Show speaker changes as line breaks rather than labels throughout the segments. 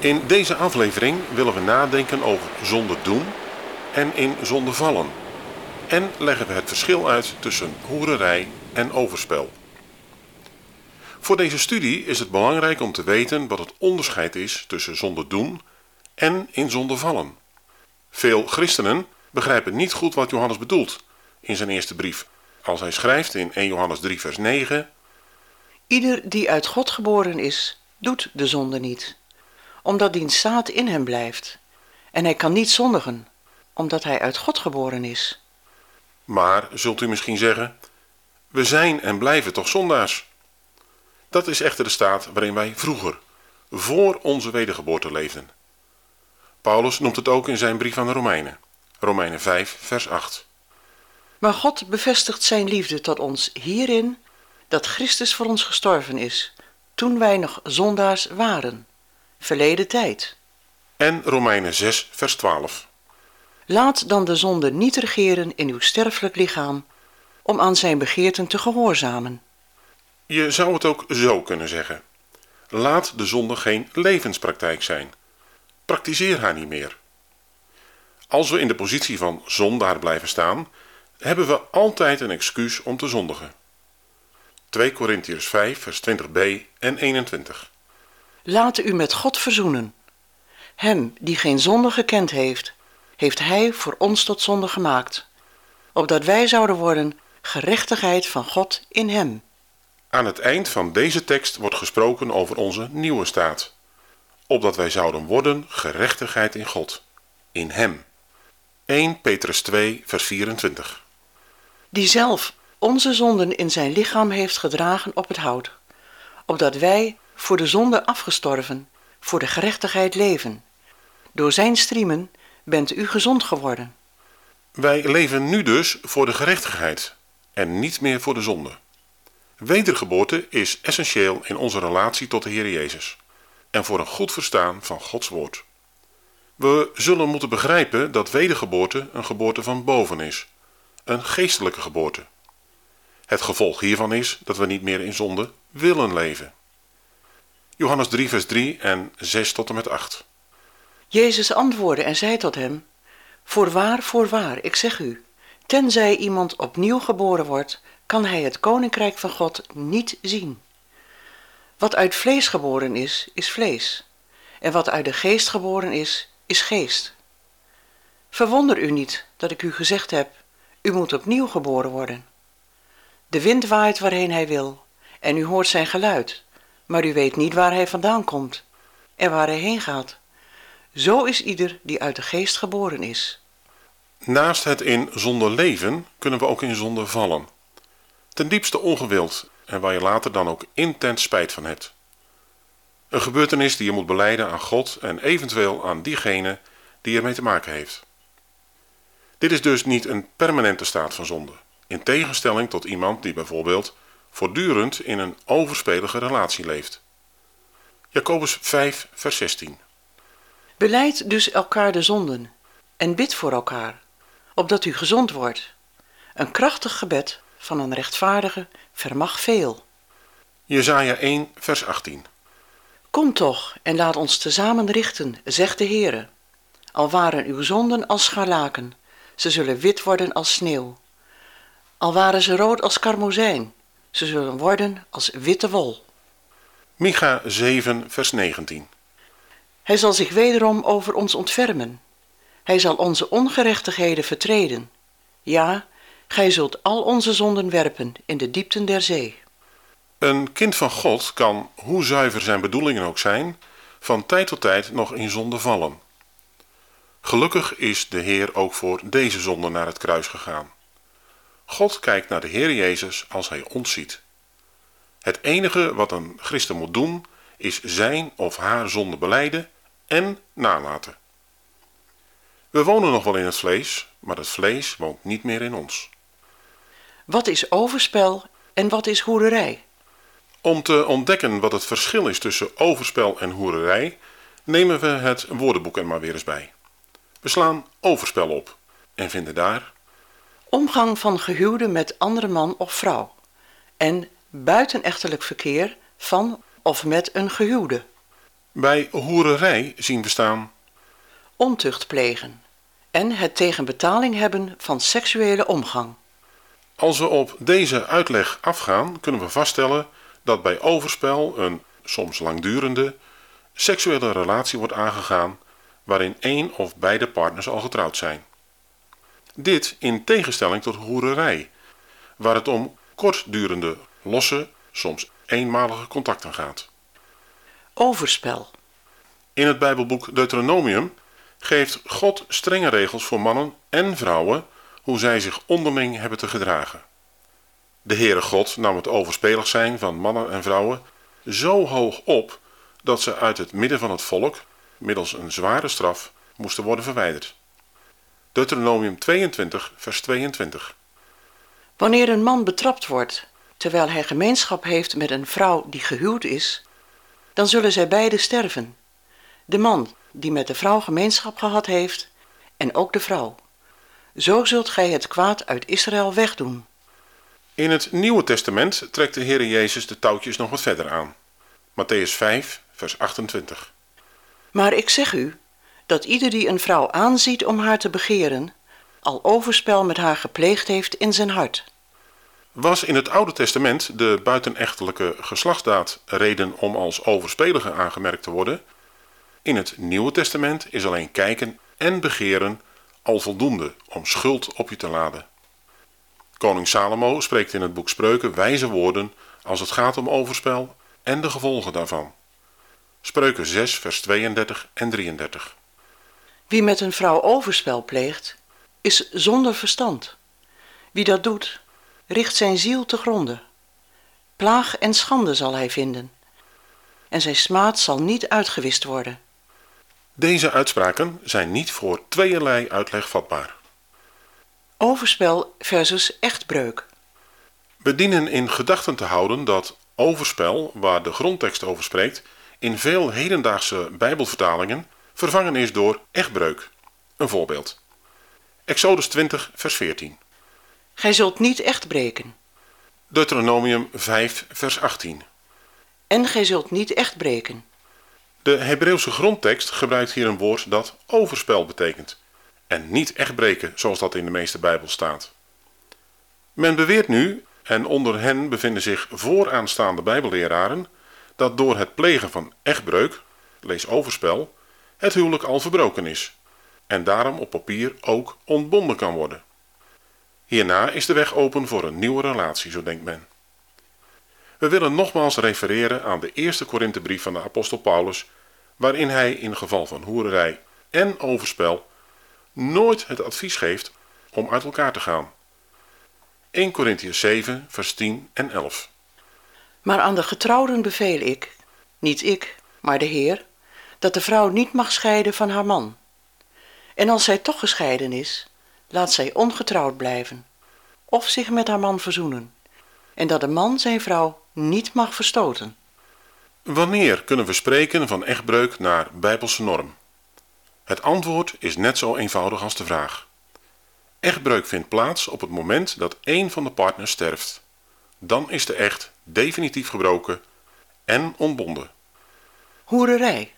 In deze aflevering willen we nadenken over zonde doen en in zonde vallen. En leggen we het verschil uit tussen hoererij en overspel. Voor deze studie is het belangrijk om te weten wat het onderscheid is tussen zonde doen en in zonde vallen. Veel christenen begrijpen niet goed wat Johannes bedoelt in zijn eerste brief, als hij schrijft in 1 Johannes 3 vers 9
Ieder die uit God geboren is, doet de zonde niet, omdat die zaad in hem blijft. En hij kan niet zondigen, omdat hij uit God geboren is.
Maar, zult u misschien zeggen, we zijn en blijven toch zondaars? Dat is echter de staat waarin wij vroeger, voor onze wedergeboorte leefden. Paulus noemt het ook in zijn brief aan de Romeinen, Romeinen 5, vers 8.
Maar God bevestigt zijn liefde tot ons hierin dat Christus voor ons gestorven is, toen wij nog zondaars waren, verleden tijd.
En Romeinen 6, vers 12.
Laat dan de zonde niet regeren in uw sterfelijk lichaam, om aan zijn begeerten te gehoorzamen.
Je zou het ook zo kunnen zeggen. Laat de zonde geen levenspraktijk zijn. Praktiseer haar niet meer. Als we in de positie van zondaar blijven staan, hebben we altijd een excuus om te zondigen. 2 Korintiërs 5, vers 20b en 21.
Laat u met God verzoenen. Hem die geen zonde gekend heeft, heeft Hij voor ons tot zonde gemaakt, opdat wij zouden worden gerechtigheid van God in Hem.
Aan het eind van deze tekst wordt gesproken over onze nieuwe staat. Opdat wij zouden worden gerechtigheid in God, in Hem. 1 Petrus 2, vers 24.
Die zelf onze zonden in zijn lichaam heeft gedragen op het hout, opdat wij, voor de zonde afgestorven, voor de gerechtigheid leven. Door zijn striemen bent u gezond geworden.
Wij leven nu dus voor de gerechtigheid en niet meer voor de zonde. Wedergeboorte is essentieel in onze relatie tot de Heer Jezus en voor een goed verstaan van Gods woord. We zullen moeten begrijpen dat wedergeboorte een geboorte van boven is, een geestelijke geboorte. Het gevolg hiervan is dat we niet meer in zonde willen leven. Johannes 3, vers 3 en 6 tot en met 8.
Jezus antwoordde en zei tot hem: Voorwaar, voorwaar, ik zeg u, tenzij iemand opnieuw geboren wordt, kan hij het koninkrijk van God niet zien. Wat uit vlees geboren is, is vlees, en wat uit de geest geboren is, is geest. Verwonder u niet dat ik u gezegd heb: U moet opnieuw geboren worden. De wind waait waarheen hij wil, en u hoort zijn geluid, maar u weet niet waar hij vandaan komt en waar hij heen gaat. Zo is ieder die uit de geest geboren is.
Naast het in zonde leven kunnen we ook in zonde vallen. Ten diepste ongewild en waar je later dan ook intens spijt van hebt. Een gebeurtenis die je moet beleiden aan God en eventueel aan diegene die ermee te maken heeft. Dit is dus niet een permanente staat van zonde, in tegenstelling tot iemand die bijvoorbeeld voortdurend in een overspelige relatie leeft. Jacobus 5, vers 16.
Beleid dus elkaar de zonden en bid voor elkaar, opdat u gezond wordt. Een krachtig gebed van een rechtvaardige vermag veel.
Jezaja 1, vers 18.
Kom toch en laat ons tezamen richten, zegt de Heere. Al waren uw zonden als scharlaken, ze zullen wit worden als sneeuw. Al waren ze rood als karmozijn, ze zullen worden als witte wol.
Micha 7, vers 19.
Hij zal zich wederom over ons ontfermen. Hij zal onze ongerechtigheden vertreden. Ja, gij zult al onze zonden werpen in de diepten der zee.
Een kind van God kan, hoe zuiver zijn bedoelingen ook zijn, van tijd tot tijd nog in zonde vallen. Gelukkig is de Heer ook voor deze zonde naar het kruis gegaan. God kijkt naar de Heer Jezus als hij ons ziet. Het enige wat een christen moet doen, is zijn of haar zonde beleiden en nalaten. We wonen nog wel in het vlees, maar het vlees woont niet meer in ons.
Wat is overspel en wat is hoererij?
Om te ontdekken wat het verschil is tussen overspel en hoererij, nemen we het woordenboek er maar weer eens bij. We slaan overspel op en vinden daar
Omgang van gehuwden met andere man of vrouw. En buitenechtelijk verkeer van of met een gehuwde.
bij hoererij zien we staan
Ontucht plegen. En het tegen betaling hebben van seksuele omgang.
Als we op deze uitleg afgaan, kunnen we vaststellen dat bij overspel een soms langdurende seksuele relatie wordt aangegaan waarin één of beide partners al getrouwd zijn. Dit in tegenstelling tot hoererij, waar het om kortdurende, losse, soms eenmalige contacten gaat.
Overspel.
In het Bijbelboek Deuteronomium geeft God strenge regels voor mannen en vrouwen hoe zij zich onderling hebben te gedragen. De Heere God nam het overspelig zijn van mannen en vrouwen zo hoog op dat ze uit het midden van het volk middels een zware straf moesten worden verwijderd. Deuteronomium 22, vers 22.
Wanneer een man betrapt wordt terwijl hij gemeenschap heeft met een vrouw die gehuwd is, dan zullen zij beiden sterven. De man die met de vrouw gemeenschap gehad heeft en ook de vrouw. Zo zult gij het kwaad uit Israël wegdoen.
In het Nieuwe Testament trekt de Heere Jezus de touwtjes nog wat verder aan. Matthäus 5, vers 28.
Maar ik zeg u dat ieder die een vrouw aanziet om haar te begeren, al overspel met haar gepleegd heeft in zijn hart.
Was in het Oude Testament de buitenechtelijke geslachtsdaad reden om als overspelige aangemerkt te worden? In het Nieuwe Testament is alleen kijken en begeren al voldoende om schuld op je te laden. Koning Salomo spreekt in het boek Spreuken wijze woorden als het gaat om overspel en de gevolgen daarvan. Spreuken 6, vers 32 en 33.
Wie met een vrouw overspel pleegt, is zonder verstand. Wie dat doet, richt zijn ziel te gronde. Plaag en schande zal hij vinden. En zijn smaad zal niet uitgewist worden.
Deze uitspraken zijn niet voor tweeërlei uitleg vatbaar.
Overspel versus echtbreuk.
We dienen in gedachten te houden dat overspel, waar de grondtekst over spreekt, in veel hedendaagse Bijbelvertalingen vervangen is door echtbreuk. Een voorbeeld. Exodus 20, vers 14.
Gij zult niet echt breken.
Deuteronomium 5, vers 18.
En gij zult niet echt breken.
De Hebreeuwse grondtekst gebruikt hier een woord dat overspel betekent. En niet echtbreken, zoals dat in de meeste Bijbel staat. Men beweert nu, en onder hen bevinden zich vooraanstaande Bijbelleraren, dat door het plegen van echtbreuk, lees overspel, het huwelijk al verbroken is. En daarom op papier ook ontbonden kan worden. Hierna is de weg open voor een nieuwe relatie, zo denkt men. We willen nogmaals refereren aan de eerste Korinthebrief van de apostel Paulus, waarin hij in geval van hoererij en overspel nooit het advies geeft om uit elkaar te gaan. 1 Corinthians 7, vers 10 en 11.
Maar aan de getrouwden beveel ik, niet ik, maar de Heer, dat de vrouw niet mag scheiden van haar man. En als zij toch gescheiden is, laat zij ongetrouwd blijven, of zich met haar man verzoenen, en dat de man zijn vrouw niet mag verstoten.
Wanneer kunnen we spreken van echtbreuk naar bijbelse norm? Het antwoord is net zo eenvoudig als de vraag. Echtbreuk vindt plaats op het moment dat één van de partners sterft. Dan is de echt definitief gebroken en ontbonden.
Hoererij.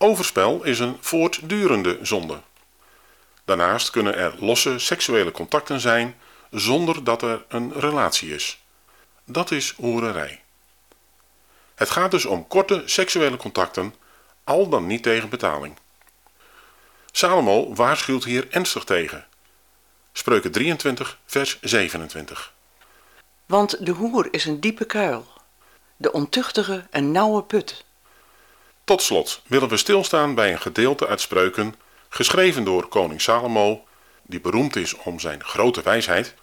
Overspel is een voortdurende zonde. Daarnaast kunnen er losse seksuele contacten zijn zonder dat er een relatie is. Dat is hoererij. Het gaat dus om korte seksuele contacten, al dan niet tegen betaling. Salomo waarschuwt hier ernstig tegen. Spreuken 23, vers 27.
Want de hoer is een diepe kuil, de ontuchtige een nauwe put.
Tot slot willen we stilstaan bij een gedeelte uit Spreuken, geschreven door koning Salomo, die beroemd is om zijn grote wijsheid,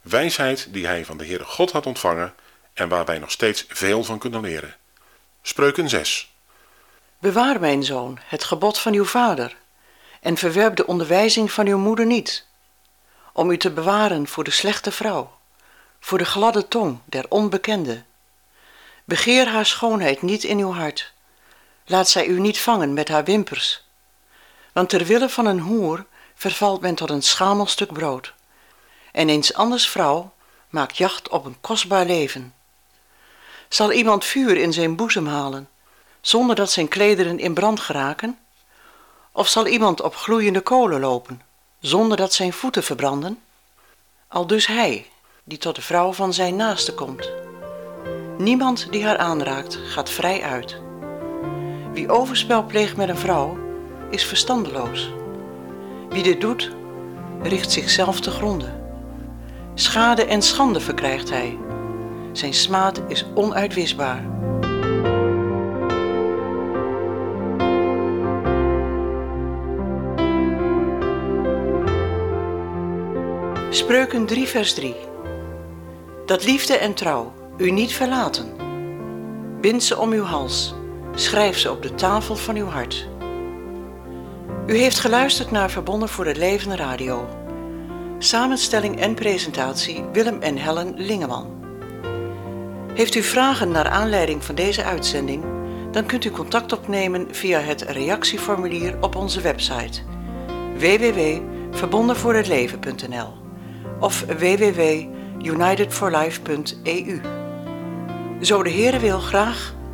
wijsheid die hij van de Heere God had ontvangen en waar wij nog steeds veel van kunnen leren. Spreuken 6.
Bewaar, mijn zoon, het gebod van uw vader, en verwerp de onderwijzing van uw moeder niet, om u te bewaren voor de slechte vrouw, voor de gladde tong der onbekende. Begeer haar schoonheid niet in uw hart, laat zij u niet vangen met haar wimpers, want ter wille van een hoer vervalt men tot een schamel stuk brood, en eens anders vrouw maakt jacht op een kostbaar leven. Zal iemand vuur in zijn boezem halen, zonder dat zijn klederen in brand geraken? Of zal iemand op gloeiende kolen lopen, zonder dat zijn voeten verbranden? Al dus hij, die tot de vrouw van zijn naaste komt. Niemand die haar aanraakt, gaat vrij uit. Wie overspel pleegt met een vrouw, is verstandeloos. Wie dit doet, richt zichzelf te gronden. Schade en schande verkrijgt hij. Zijn smaad is onuitwisbaar. Spreuken 3 vers 3 Dat liefde en trouw u niet verlaten. Bind ze om uw hals, schrijf ze op de tafel van uw hart. U heeft geluisterd naar Verbonden voor het Leven Radio. Samenstelling en presentatie Willem en Helen Lingeman. Heeft u vragen naar aanleiding van deze uitzending? Dan kunt u contact opnemen via het reactieformulier op onze website www.verbondenvoorhetleven.nl of www.unitedforlife.eu. Zo de Heere wil graag